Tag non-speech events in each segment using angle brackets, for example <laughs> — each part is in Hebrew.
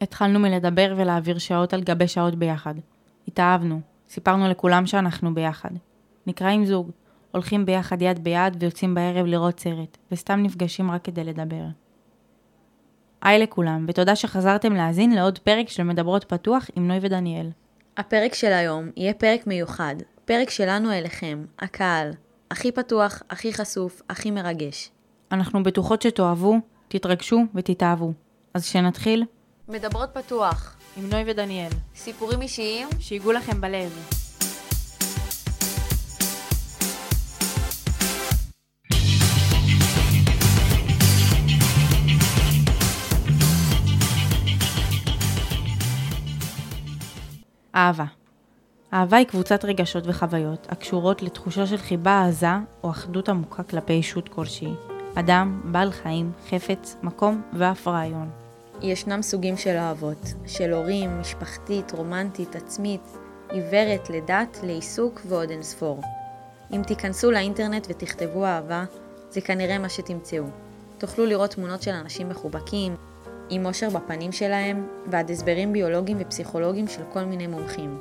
התחלנו מלדבר ולהעביר שעות על גבי שעות ביחד. התאהבנו, סיפרנו לכולם שאנחנו ביחד. נקראים זוג, הולכים ביחד יד ביד ויוצאים בערב לראות סרט, וסתם נפגשים רק כדי לדבר. היי לכולם, ותודה שחזרתם להאזין לעוד פרק של מדברות פתוח עם נוי ודניאל. הפרק של היום יהיה פרק מיוחד, פרק שלנו אליכם, הקהל, הכי פתוח, הכי חשוף, הכי מרגש. אנחנו בטוחות שתאהבו, תתרגשו ותתאהבו. אז שנתחיל, מדברות פתוח, עם נוי ודניאל, סיפורים אישיים, שיגעו לכם בלב. אהבה. אהבה היא קבוצת רגשות וחוויות הקשורות לתחושה של חיבה עזה או אחדות עמוקה כלפי ישות כלשהי. אדם, בעל חיים, חפץ, מקום ואף רעיון. ישנם סוגים של אהבות, של הורים, משפחתית, רומנטית, עצמית, עיוורת, לדת, לעיסוק ועוד אין ספור. אם תיכנסו לאינטרנט ותכתבו אהבה, זה כנראה מה שתמצאו. תוכלו לראות תמונות של אנשים מחובקים, עם אושר בפנים שלהם, ועד הסברים ביולוגיים ופסיכולוגיים של כל מיני מומחים.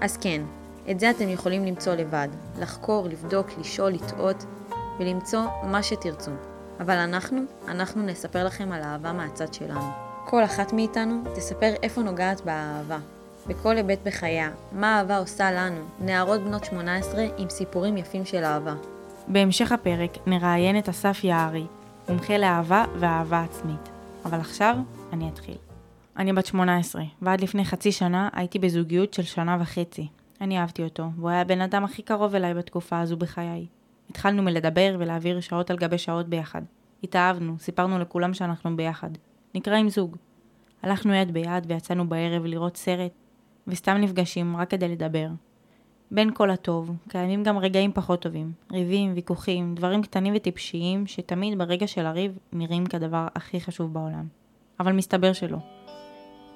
אז כן, את זה אתם יכולים למצוא לבד, לחקור, לבדוק, לשאול, לטעות, ולמצוא מה שתרצו. אבל אנחנו, אנחנו נספר לכם על אהבה מהצד שלנו. כל אחת מאיתנו תספר איפה נוגעת באהבה, בכל היבט בחייה, מה אהבה עושה לנו, נערות בנות 18 עם סיפורים יפים של אהבה. בהמשך הפרק נראיין את אסף יערי, מומחה לאהבה ואהבה עצמית. אבל עכשיו אני אתחיל. אני בת 18, ועד לפני חצי שנה הייתי בזוגיות של שנה וחצי. אני אהבתי אותו, והוא היה הבן אדם הכי קרוב אליי בתקופה הזו בחיי. התחלנו מלדבר ולהעביר שעות על גבי שעות ביחד. התאהבנו, סיפרנו לכולם שאנחנו ביחד. נקראים זוג. הלכנו יד ביד ויצאנו בערב לראות סרט, וסתם נפגשים רק כדי לדבר. בין כל הטוב, קיימים גם רגעים פחות טובים, ריבים, ויכוחים, דברים קטנים וטיפשיים שתמיד ברגע של הריב נראים כדבר הכי חשוב בעולם. אבל מסתבר שלא.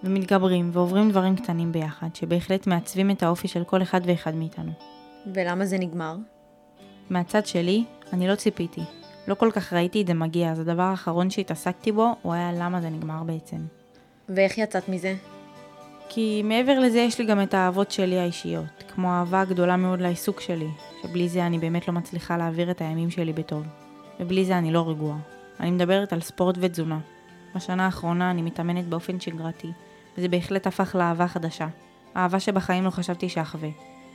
ומתגברים ועוברים דברים קטנים ביחד, שבהחלט מעצבים את האופי של כל אחד ואחד מאיתנו. ולמה זה נגמר? מהצד שלי, אני לא ציפיתי. לא כל כך ראיתי את זה מגיע, אז הדבר האחרון שהתעסקתי בו, הוא היה למה זה נגמר בעצם. ואיך יצאת מזה? כי מעבר לזה יש לי גם את האהבות שלי האישיות, כמו אהבה גדולה מאוד לעיסוק שלי, שבלי זה אני באמת לא מצליחה להעביר את הימים שלי בטוב. ובלי זה אני לא רגועה. אני מדברת על ספורט ותזונה. בשנה האחרונה אני מתאמנת באופן שגרתי, וזה בהחלט הפך לאהבה חדשה. אהבה שבחיים לא חשבתי שאחווה.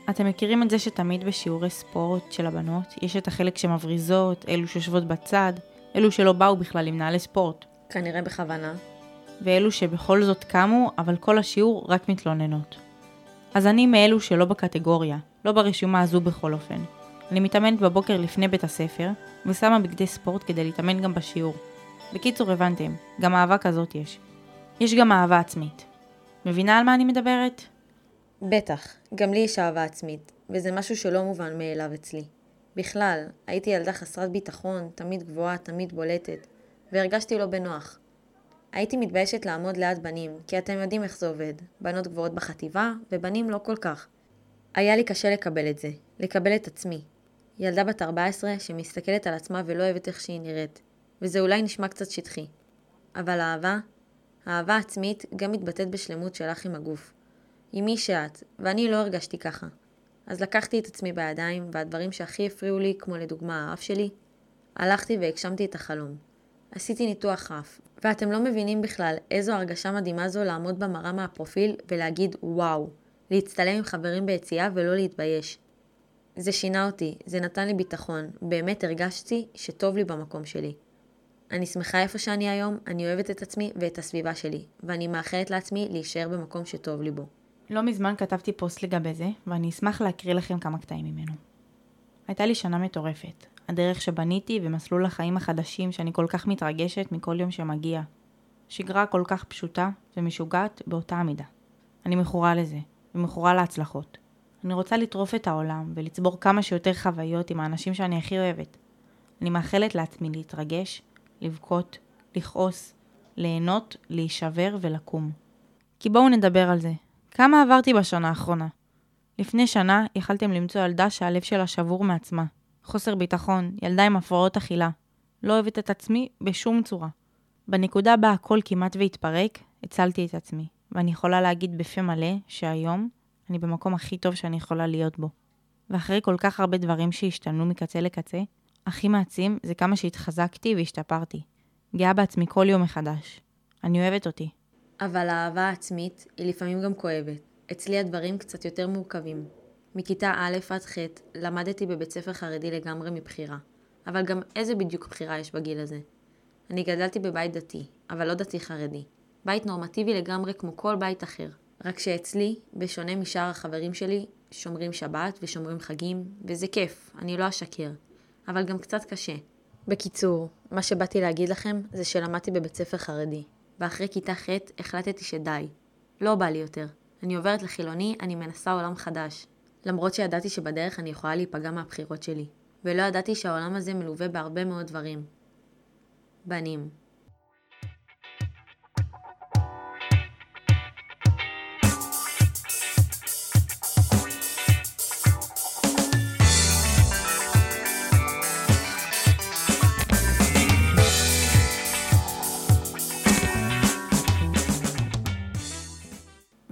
אתם מכירים את זה שתמיד בשיעורי ספורט של הבנות, יש את החלק שמבריזות, אלו שיושבות בצד, אלו שלא באו בכלל עם נעלי ספורט. כנראה בכוונה. ואלו שבכל זאת קמו, אבל כל השיעור רק מתלוננות. אז אני מאלו שלא בקטגוריה, לא ברשימה הזו בכל אופן. אני מתאמנת בבוקר לפני בית הספר, ושמה בגדי ספורט כדי להתאמן גם בשיעור. בקיצור, הבנתם, גם אהבה כזאת יש. יש גם אהבה עצמית. מבינה על מה אני מדברת? בטח, גם לי יש אהבה עצמית, וזה משהו שלא מובן מאליו אצלי. בכלל, הייתי ילדה חסרת ביטחון, תמיד גבוהה, תמיד בולטת, והרגשתי לא בנוח. הייתי מתביישת לעמוד ליד בנים, כי אתם יודעים איך זה עובד. בנות גבוהות בחטיבה, ובנים לא כל כך. היה לי קשה לקבל את זה, לקבל את עצמי. ילדה בת 14 שמסתכלת על עצמה ולא אוהבת איך שהיא נראית, וזה אולי נשמע קצת שטחי. אבל אהבה, אהבה עצמית גם מתבטאת בשלמות שלך עם הגוף. עם מי שאת, ואני לא הרגשתי ככה. אז לקחתי את עצמי בידיים, והדברים שהכי הפריעו לי, כמו לדוגמה האף שלי, הלכתי והגשמתי את החלום. עשיתי ניתוח אף, ואתם לא מבינים בכלל איזו הרגשה מדהימה זו לעמוד במראה מהפרופיל ולהגיד וואו, להצטלם עם חברים ביציאה ולא להתבייש. זה שינה אותי, זה נתן לי ביטחון, באמת הרגשתי שטוב לי במקום שלי. אני שמחה איפה שאני היום, אני אוהבת את עצמי ואת הסביבה שלי, ואני מאחלת לעצמי להישאר במקום שטוב לי בו. לא מזמן כתבתי פוסט לגבי זה, ואני אשמח להקריא לכם כמה קטעים ממנו. הייתה לי שנה מטורפת. הדרך שבניתי ומסלול החיים החדשים שאני כל כך מתרגשת מכל יום שמגיע. שגרה כל כך פשוטה ומשוגעת באותה המידה. אני מכורה לזה, ומכורה להצלחות. אני רוצה לטרוף את העולם ולצבור כמה שיותר חוויות עם האנשים שאני הכי אוהבת. אני מאחלת לעצמי להתרגש, לבכות, לכעוס, ליהנות, להישבר ולקום. כי בואו נדבר על זה. כמה עברתי בשנה האחרונה? לפני שנה יכלתם למצוא ילדה שהלב שלה שבור מעצמה. חוסר ביטחון, ילדה עם הפרעות אכילה. לא אוהבת את עצמי בשום צורה. בנקודה בה הכל כמעט והתפרק, הצלתי את עצמי, ואני יכולה להגיד בפה מלא שהיום אני במקום הכי טוב שאני יכולה להיות בו. ואחרי כל כך הרבה דברים שהשתנו מקצה לקצה, הכי מעצים זה כמה שהתחזקתי והשתפרתי. גאה בעצמי כל יום מחדש. אני אוהבת אותי. אבל האהבה העצמית היא לפעמים גם כואבת. אצלי הדברים קצת יותר מורכבים. מכיתה א' עד ח' למדתי בבית ספר חרדי לגמרי מבחירה. אבל גם איזה בדיוק בחירה יש בגיל הזה? אני גדלתי בבית דתי, אבל לא דתי חרדי. בית נורמטיבי לגמרי כמו כל בית אחר. רק שאצלי, בשונה משאר החברים שלי, שומרים שבת ושומרים חגים, וזה כיף, אני לא אשקר. אבל גם קצת קשה. בקיצור, מה שבאתי להגיד לכם זה שלמדתי בבית ספר חרדי, ואחרי כיתה ח' החלטתי שדי. לא בא לי יותר. אני עוברת לחילוני, אני מנסה עולם חדש. למרות שידעתי שבדרך אני יכולה להיפגע מהבחירות שלי. ולא ידעתי שהעולם הזה מלווה בהרבה מאוד דברים. בנים.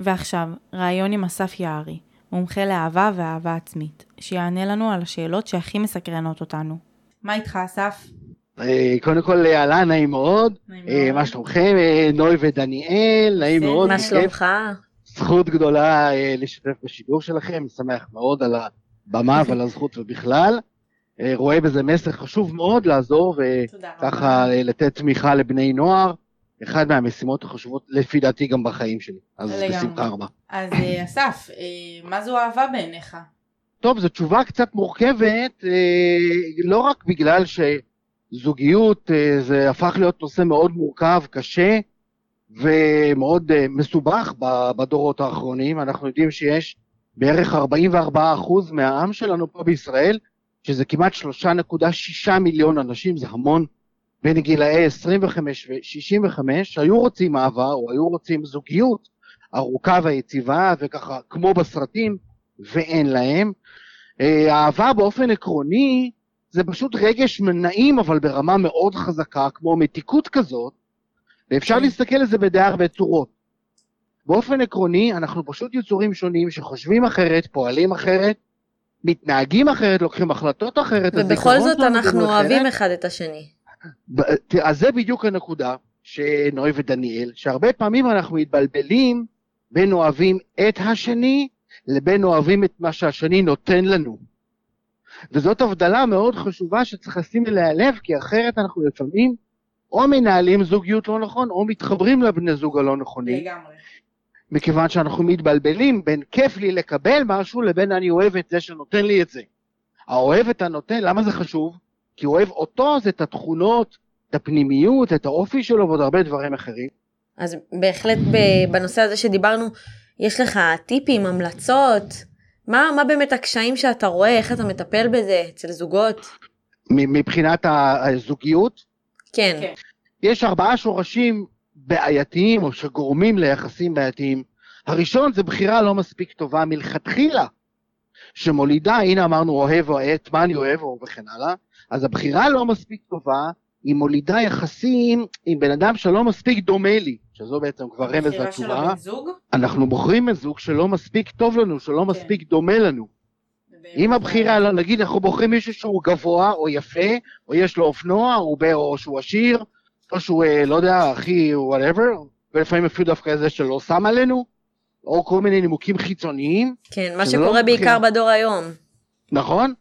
ועכשיו, ראיון עם אסף יערי, מומחה לאהבה ואהבה עצמית, שיענה לנו על השאלות שהכי מסקרנות אותנו. מה איתך, אסף? אה, קודם כל, אהלן, נעים מאוד. נעים אה, מאוד. מה שלומכם? אה, נוי ודניאל, נעים. מאוד. מה. שלומך? זכות גדולה אה, לשתף בשידור שלכם, שמח מאוד על הבמה ועל הזכות ובכלל. אה, רואה בזה מסר חשוב מאוד לעזור תודה וככה אה, לתת תמיכה לבני נוער. אחד מהמשימות החשובות לפי דעתי גם בחיים שלי. אז לגמרי. בשמחה רבה. אז אה, אסף, אה, מה זו אהבה בעיניך? טוב, זו תשובה קצת מורכבת, אה, לא רק בגלל שזוגיות זה הפך להיות נושא מאוד מורכב, קשה ומאוד מסובך בדורות האחרונים. אנחנו יודעים שיש בערך 44% מהעם שלנו פה בישראל, שזה כמעט 3.6 מיליון אנשים, זה המון, בין גילאי 25 ו-65, שהיו רוצים אהבה או היו רוצים זוגיות ארוכה ויציבה וככה כמו בסרטים, ואין להם. אה, אהבה באופן עקרוני זה פשוט רגש נעים אבל ברמה מאוד חזקה, כמו מתיקות כזאת, ואפשר כן. להסתכל על זה בדי הרבה צורות. באופן עקרוני אנחנו פשוט יצורים שונים שחושבים אחרת, פועלים אחרת, מתנהגים אחרת, לוקחים החלטות אחרת. ובכל זאת אנחנו אחרת. אוהבים אחד את השני. אז זה בדיוק הנקודה שנוי ודניאל, שהרבה פעמים אנחנו מתבלבלים בין אוהבים את השני לבין אוהבים את מה שהשני נותן לנו. וזאת הבדלה מאוד חשובה שצריך לשים אליה לב, כי אחרת אנחנו לפעמים או מנהלים זוגיות לא נכון, או מתחברים לבני זוג הלא נכונים, לגמרי. מכיוון שאנחנו מתבלבלים בין כיף לי לקבל משהו לבין אני אוהב את זה שנותן לי את זה. האוהב את הנותן, למה זה חשוב? כי הוא אוהב אותו, זה את התכונות, את הפנימיות, את האופי שלו ועוד הרבה דברים אחרים. אז בהחלט בנושא הזה שדיברנו, יש לך טיפים, המלצות? מה, מה באמת הקשיים שאתה רואה, איך אתה מטפל בזה אצל זוגות? מבחינת הזוגיות, כן. כן. יש ארבעה שורשים בעייתיים או שגורמים ליחסים בעייתיים. הראשון זה בחירה לא מספיק טובה מלכתחילה, שמולידה, הנה אמרנו אוהב או את מה אני אוהב או וכן הלאה, אז הבחירה לא מספיק טובה היא מולידה יחסים עם בן אדם שלא מספיק דומה לי, שזו בעצם כבר רמז לתשובה. אנחנו בוחרים בזוג שלא מספיק טוב לנו, שלא מספיק דומה לנו. אם הבחירה, נגיד אנחנו בוחרים מישהו שהוא גבוה או יפה, או יש לו אופנוע, או, ב- או שהוא עשיר, או שהוא, אה, לא יודע, הכי whatever, ולפעמים אפילו דווקא זה שלא שם עלינו, או כל מיני נימוקים חיצוניים, כן, מה לא שקורה בעיקר מבחינה- בדור היום. נכון?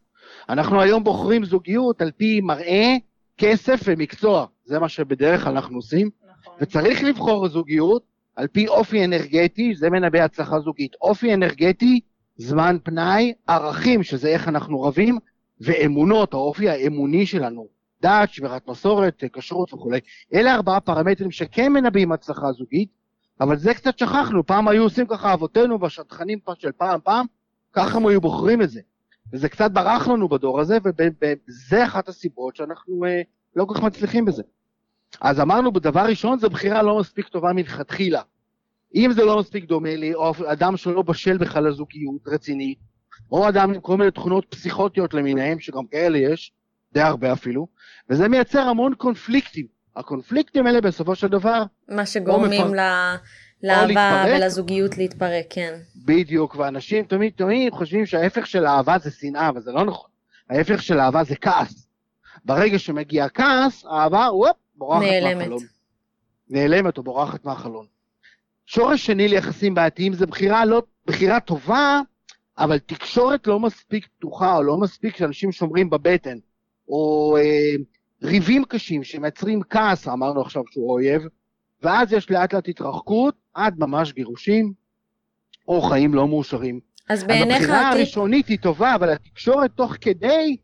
אנחנו היום בוחרים זוגיות על פי מראה, כסף ומקצוע, זה מה שבדרך כלל אנחנו עושים, נכון. וצריך לבחור זוגיות על פי אופי אנרגטי, זה מנבא הצלחה זוגית. אופי אנרגטי, זמן פנאי, ערכים, שזה איך אנחנו רבים, ואמונות, האופי האמוני שלנו, דת, שמירת מסורת, כשרות וכולי. אלה ארבעה פרמטרים שכן מנבאים הצלחה זוגית, אבל זה קצת שכחנו, פעם היו עושים ככה אבותינו בשטחנים פה של פעם פעם, ככה הם היו בוחרים את זה. וזה קצת ברח לנו בדור הזה, וזה אחת הסיבות שאנחנו אה, לא כל כך מצליחים בזה. אז אמרנו, דבר ראשון, זו בחירה לא מספיק טובה מלכתחילה. אם זה לא מספיק דומה לי, או אדם שלא בשל בכלל לזוגיות רצינית, או אדם עם כל מיני תכונות פסיכוטיות למיניהם, שגם כאלה יש, די הרבה אפילו, וזה מייצר המון קונפליקטים. הקונפליקטים האלה בסופו של דבר, מה שגורמים מפר- ל- לאהבה. ולזוגיות להתפרק, כן. בדיוק, ואנשים תמיד תמיד חושבים שההפך של אהבה זה שנאה, אבל זה לא נכון. ההפך של אהבה זה כעס. ברגע שמגיע כעס, האהבה, וופ, בורחת נעלמת. מהחלון. נעלמת או בורחת מהחלון. שורש שני ליחסים בעייתיים זה בחירה לא, בחירה טובה, אבל תקשורת לא מספיק פתוחה, או לא מספיק שאנשים שומרים בבטן, או אה, ריבים קשים שמייצרים כעס, אמרנו עכשיו שהוא אויב, ואז יש לאט לאט התרחקות, עד ממש גירושים, או חיים לא מאושרים. אז אז בעיניך הבחירה הטיפ, הראשונית היא טובה, אבל התקשורת תוך כדי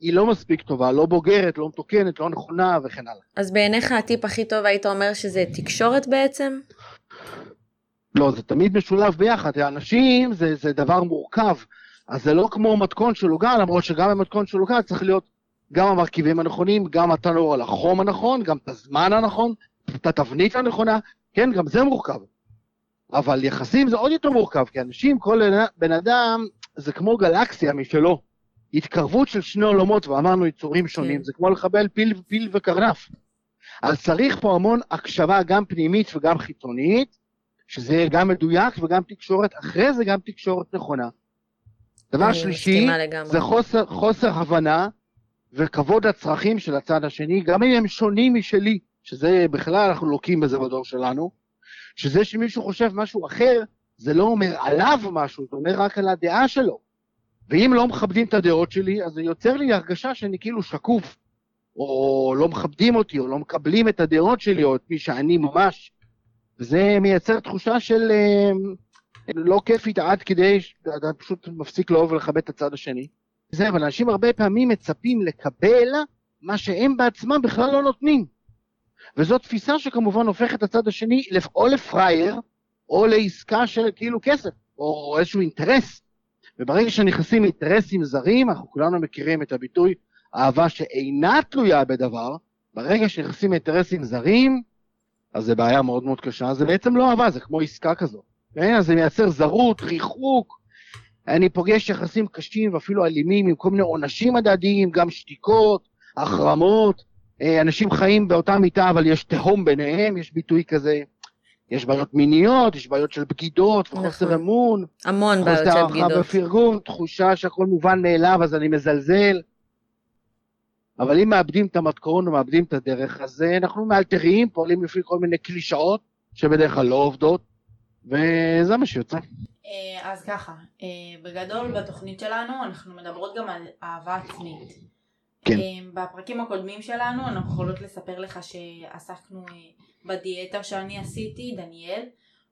היא לא מספיק טובה, לא בוגרת, לא מתוקנת, לא נכונה וכן הלאה. אז בעיניך הטיפ הכי טוב היית אומר שזה תקשורת בעצם? לא, זה תמיד משולב ביחד, אנשים זה, זה דבר מורכב, אז זה לא כמו מתכון של עוגה, למרות שגם במתכון של עוגה צריך להיות גם המרכיבים הנכונים, גם התנור על החום הנכון, גם את הזמן הנכון, את התבנית הנכונה, כן, גם זה מורכב. אבל יחסים זה עוד יותר מורכב, כי אנשים, כל בן אדם זה כמו גלקסיה משלו. התקרבות של שני עולמות, ואמרנו יצורים שונים, כן. זה כמו לחבל פיל, פיל וקרנף. אז צריך פה המון הקשבה גם פנימית וגם חיצונית, שזה יהיה גם מדויק וגם תקשורת, אחרי זה גם תקשורת נכונה. דבר שלישי. זה חוסר, חוסר הבנה וכבוד לצרכים של הצד השני, גם אם הם שונים משלי, שזה בכלל אנחנו לוקים בזה בדור שלנו, שזה שמישהו חושב משהו אחר, זה לא אומר עליו משהו, זה אומר רק על הדעה שלו. ואם לא מכבדים את הדעות שלי, אז זה יוצר לי הרגשה שאני כאילו שקוף, או לא מכבדים אותי, או לא מקבלים את הדעות שלי, או את מי שאני ממש. וזה מייצר תחושה של אה, לא כיפית עד כדי שאתה פשוט מפסיק לאהוב ולכבד את הצד השני. זה, אבל אנשים הרבה פעמים מצפים לקבל מה שהם בעצמם בכלל לא נותנים. וזו תפיסה שכמובן הופכת את הצד השני או לפראייר, או לעסקה של כאילו כסף, או איזשהו אינטרס. וברגע שנכנסים לאינטרסים זרים, אנחנו כולנו מכירים את הביטוי אהבה שאינה תלויה בדבר, ברגע שנכנסים לאינטרסים זרים, אז זה בעיה מאוד מאוד קשה, זה בעצם לא אהבה, זה כמו עסקה כזו. כן? אז זה מייצר זרות, ריחוק. אני פוגש יחסים קשים ואפילו אלימים עם כל מיני עונשים הדדיים, גם שתיקות, החרמות. אה, אנשים חיים באותה מיטה, אבל יש תהום ביניהם, יש ביטוי כזה. יש בעיות מיניות, יש בעיות של בגידות וחוסר נכון. אמון. המון בעיות חוסר של הערכה בגידות. ופרגון, תחושה שהכל מובן מאליו, אז אני מזלזל. אבל אם מאבדים את המתכון ומאבדים את הדרך, אז אה, אנחנו מאלתרים, פועלים לפי כל מיני קלישאות, שבדרך כלל לא עובדות, וזה מה שיוצא. אה, אז ככה, אה, בגדול בתוכנית שלנו אנחנו מדברות גם על אהבה עצמית. כן. אה, בפרקים הקודמים שלנו אנחנו יכולות לספר לך שעסקנו בדיאטה שאני עשיתי, דניאל,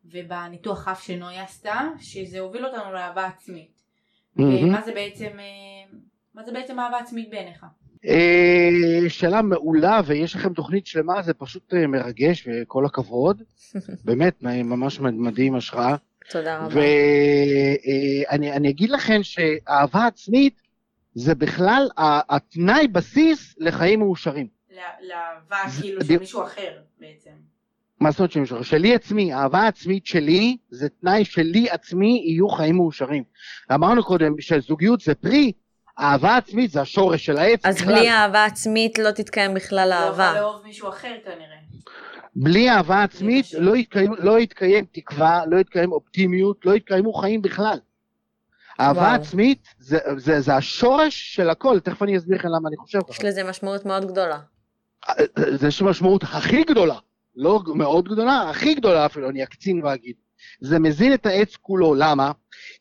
ובניתוח אף שנוי עשתה, שזה הוביל אותנו לאהבה עצמית. מהמם. ומה זה בעצם, מה זה בעצם אהבה עצמית בעיניך? שאלה מעולה, ויש לכם תוכנית שלמה, זה פשוט מרגש, וכל הכבוד. <laughs> באמת, ממש מדהים, השראה. תודה רבה. ואני אני אגיד לכם שאהבה עצמית זה בכלל ה- התנאי בסיס לחיים מאושרים. לאהבה כאילו של מישהו אחר בעצם. מה זאת אומרת שמישהו? שלי עצמי, אהבה עצמית שלי, זה תנאי שלי עצמי יהיו חיים מאושרים. אמרנו קודם שזוגיות זה פרי, אהבה עצמית זה השורש של העץ. אז בכלל. בלי אהבה עצמית לא תתקיים בכלל לא יכול אהבה. לאהוב מישהו אחר כנראה. בלי אהבה עצמית. לא יתקיים, לא יתקיים תקווה, לא יתקיים אופטימיות, לא יתקיימו חיים בכלל. אהבה וואו. עצמית זה, זה, זה השורש של הכל, תכף אני אסביר לכם למה אני חושב ככה. יש לזה משמעות מאוד גדולה. זה יש משמעות הכי גדולה, לא מאוד גדולה, הכי גדולה אפילו, אני אקצין ואגיד. זה מזין את העץ כולו, למה?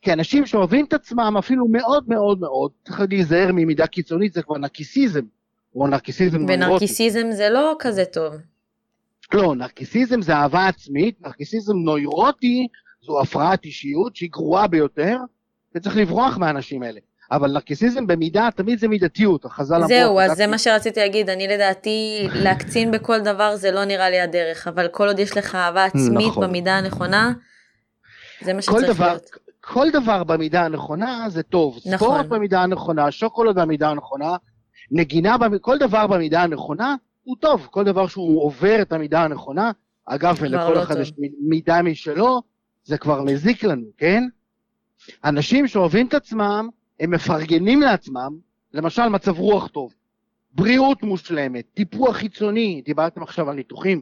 כי אנשים שאוהבים את עצמם אפילו מאוד מאוד מאוד, צריך להיזהר ממידה קיצונית, זה כבר נרקיסיזם, או נרקיסיזם. ונרקיסיזם זה לא כזה טוב. לא, נרקיסיזם זה אהבה עצמית, נרקיסיזם נוירוטי זו הפרעת אישיות שהיא גרועה ביותר, וצריך לברוח מהאנשים האלה. אבל נרקיסיזם במידה, תמיד זה מידתיות, החז"ל אמרו... זהו, אז זה מה שרציתי להגיד, אני לדעתי, להקצין בכל דבר זה לא נראה לי הדרך, אבל כל עוד יש לך אהבה עצמית נכון. במידה הנכונה, זה מה שצריך דבר, להיות. כל דבר במידה הנכונה זה טוב. נכון. ספורט במידה הנכונה, שוקולד במידה הנכונה, נגינה, במ- כל דבר במידה הנכונה הוא טוב. כל דבר שהוא עובר את המידה הנכונה, אגב, ולכל לא אחד. יש מידה משלו, זה כבר מזיק לנו, כן? אנשים שאוהבים את עצמם, הם מפרגנים לעצמם, למשל מצב רוח טוב. בריאות מושלמת, טיפוח חיצוני, דיברתם עכשיו על ניתוחים,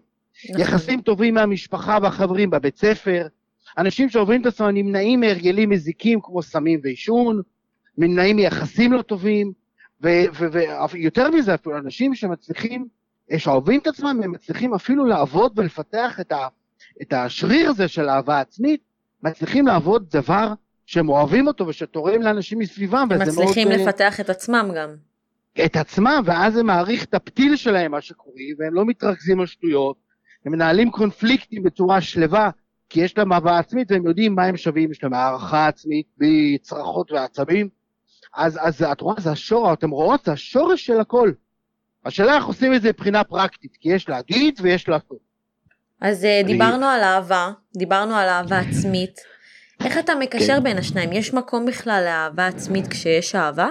נכון. יחסים טובים מהמשפחה והחברים בבית ספר, אנשים שעוברים את עצמם נמנעים מהרגלים מזיקים כמו סמים ועישון, נמנעים מיחסים לא טובים, ויותר מזה אפילו, אנשים שמצליחים, שאוהבים את עצמם, הם מצליחים אפילו לעבוד ולפתח את, ה, את השריר הזה של אהבה עצמית, מצליחים לעבוד דבר שהם אוהבים אותו ושתורם לאנשים מסביבם, הם מצליחים מאוד... אה, לפתח את עצמם גם. את עצמם, ואז זה מעריך את הפתיל שלהם, מה שקוראים, והם לא מתרכזים על שטויות, הם מנהלים קונפליקטים בצורה שלווה, כי יש להם אהבה עצמית והם יודעים מה הם שווים, יש להם הערכה עצמית בלי צרחות ועצבים. אז, אז את רואה, זה השורש, אתם רואות, זה השורש של הכל. השאלה איך עושים את זה מבחינה פרקטית, כי יש להגיד ויש לעשות. אז אני... דיברנו על אהבה, דיברנו על אהבה <laughs> עצמית. איך אתה מקשר כן. בין השניים? יש מקום בכלל לאהבה עצמית כשיש אהבה?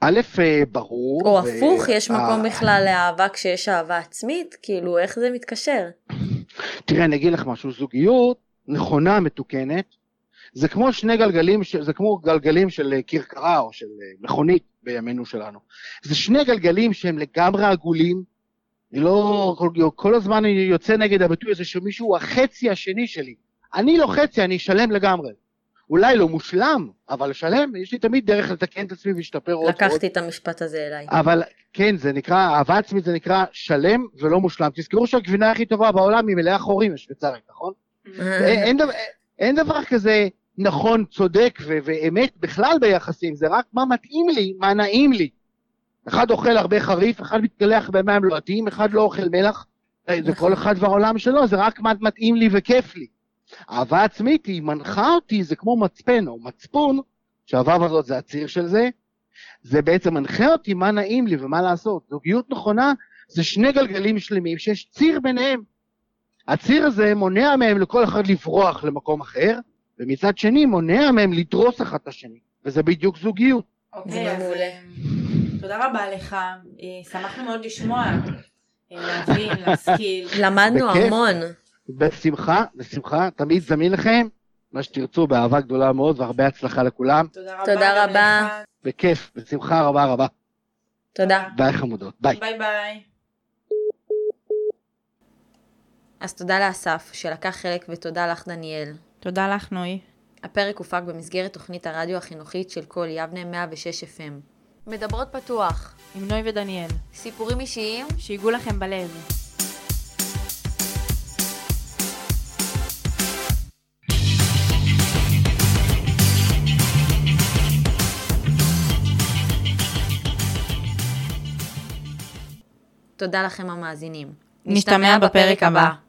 א', אה, ברור. או ו- הפוך, יש מקום אה, בכלל לאהבה כשיש אהבה עצמית? כאילו, איך זה מתקשר? תראה, אני אגיד לך משהו, זוגיות נכונה, מתוקנת, זה כמו שני גלגלים, זה כמו גלגלים של אה, כרכרה או של אה, מכונית בימינו שלנו. זה שני גלגלים שהם לגמרי עגולים, אני לא, כל, כל הזמן אני יוצא נגד הביטוי הזה שמישהו הוא החצי השני שלי. אני לא חצי, אני שלם לגמרי. אולי לא מושלם, אבל שלם, יש לי תמיד דרך לתקן את עצמי ולהשתפר עוד ועוד. לקחתי את המשפט הזה אליי. אבל כן, זה נקרא, אהבה עצמית זה נקרא שלם ולא מושלם. תזכרו שהגבינה הכי טובה בעולם היא מלאה חורים, השוויצרית, נכון? אין, אין, דבר, אין דבר כזה נכון, צודק ו- ואמת בכלל ביחסים, זה רק מה מתאים לי, מה נעים לי. אחד אוכל הרבה חריף, אחד מתגלח במים לוהטים, אחד לא אוכל מלח, אה, זה כל אחד והעולם שלו, זה רק מה מתאים לי וכיף לי. אהבה עצמית היא מנחה אותי, זה כמו מצפן או מצפון, שהוו הזאת זה הציר של זה, זה בעצם מנחה אותי מה נעים לי ומה לעשות. זוגיות נכונה זה שני גלגלים שלמים שיש ציר ביניהם. הציר הזה מונע מהם לכל אחד לברוח למקום אחר, ומצד שני מונע מהם לדרוס אחד את השני, וזה בדיוק זוגיות. זה אז. אה, תודה רבה לך, אה, שמחנו מאוד לשמוע, אה, להבין, <laughs> להשכיל. למדנו. המון. בשמחה, בשמחה, תמיד זמין לכם, מה שתרצו, באהבה גדולה מאוד והרבה הצלחה לכולם. תודה רבה. בכיף, בשמחה רבה רבה. תודה. ביי חמודות, ביי. ביי ביי. אז תודה לאסף, שלקח חלק, ותודה לך, דניאל. תודה לך, נוי. הפרק הופק במסגרת תוכנית הרדיו החינוכית של קול יבנה 106 FM. מדברות פתוח, עם נוי ודניאל, סיפורים אישיים, שיגעו לכם בלב. תודה לכם המאזינים. נשתמע בפרק הבא.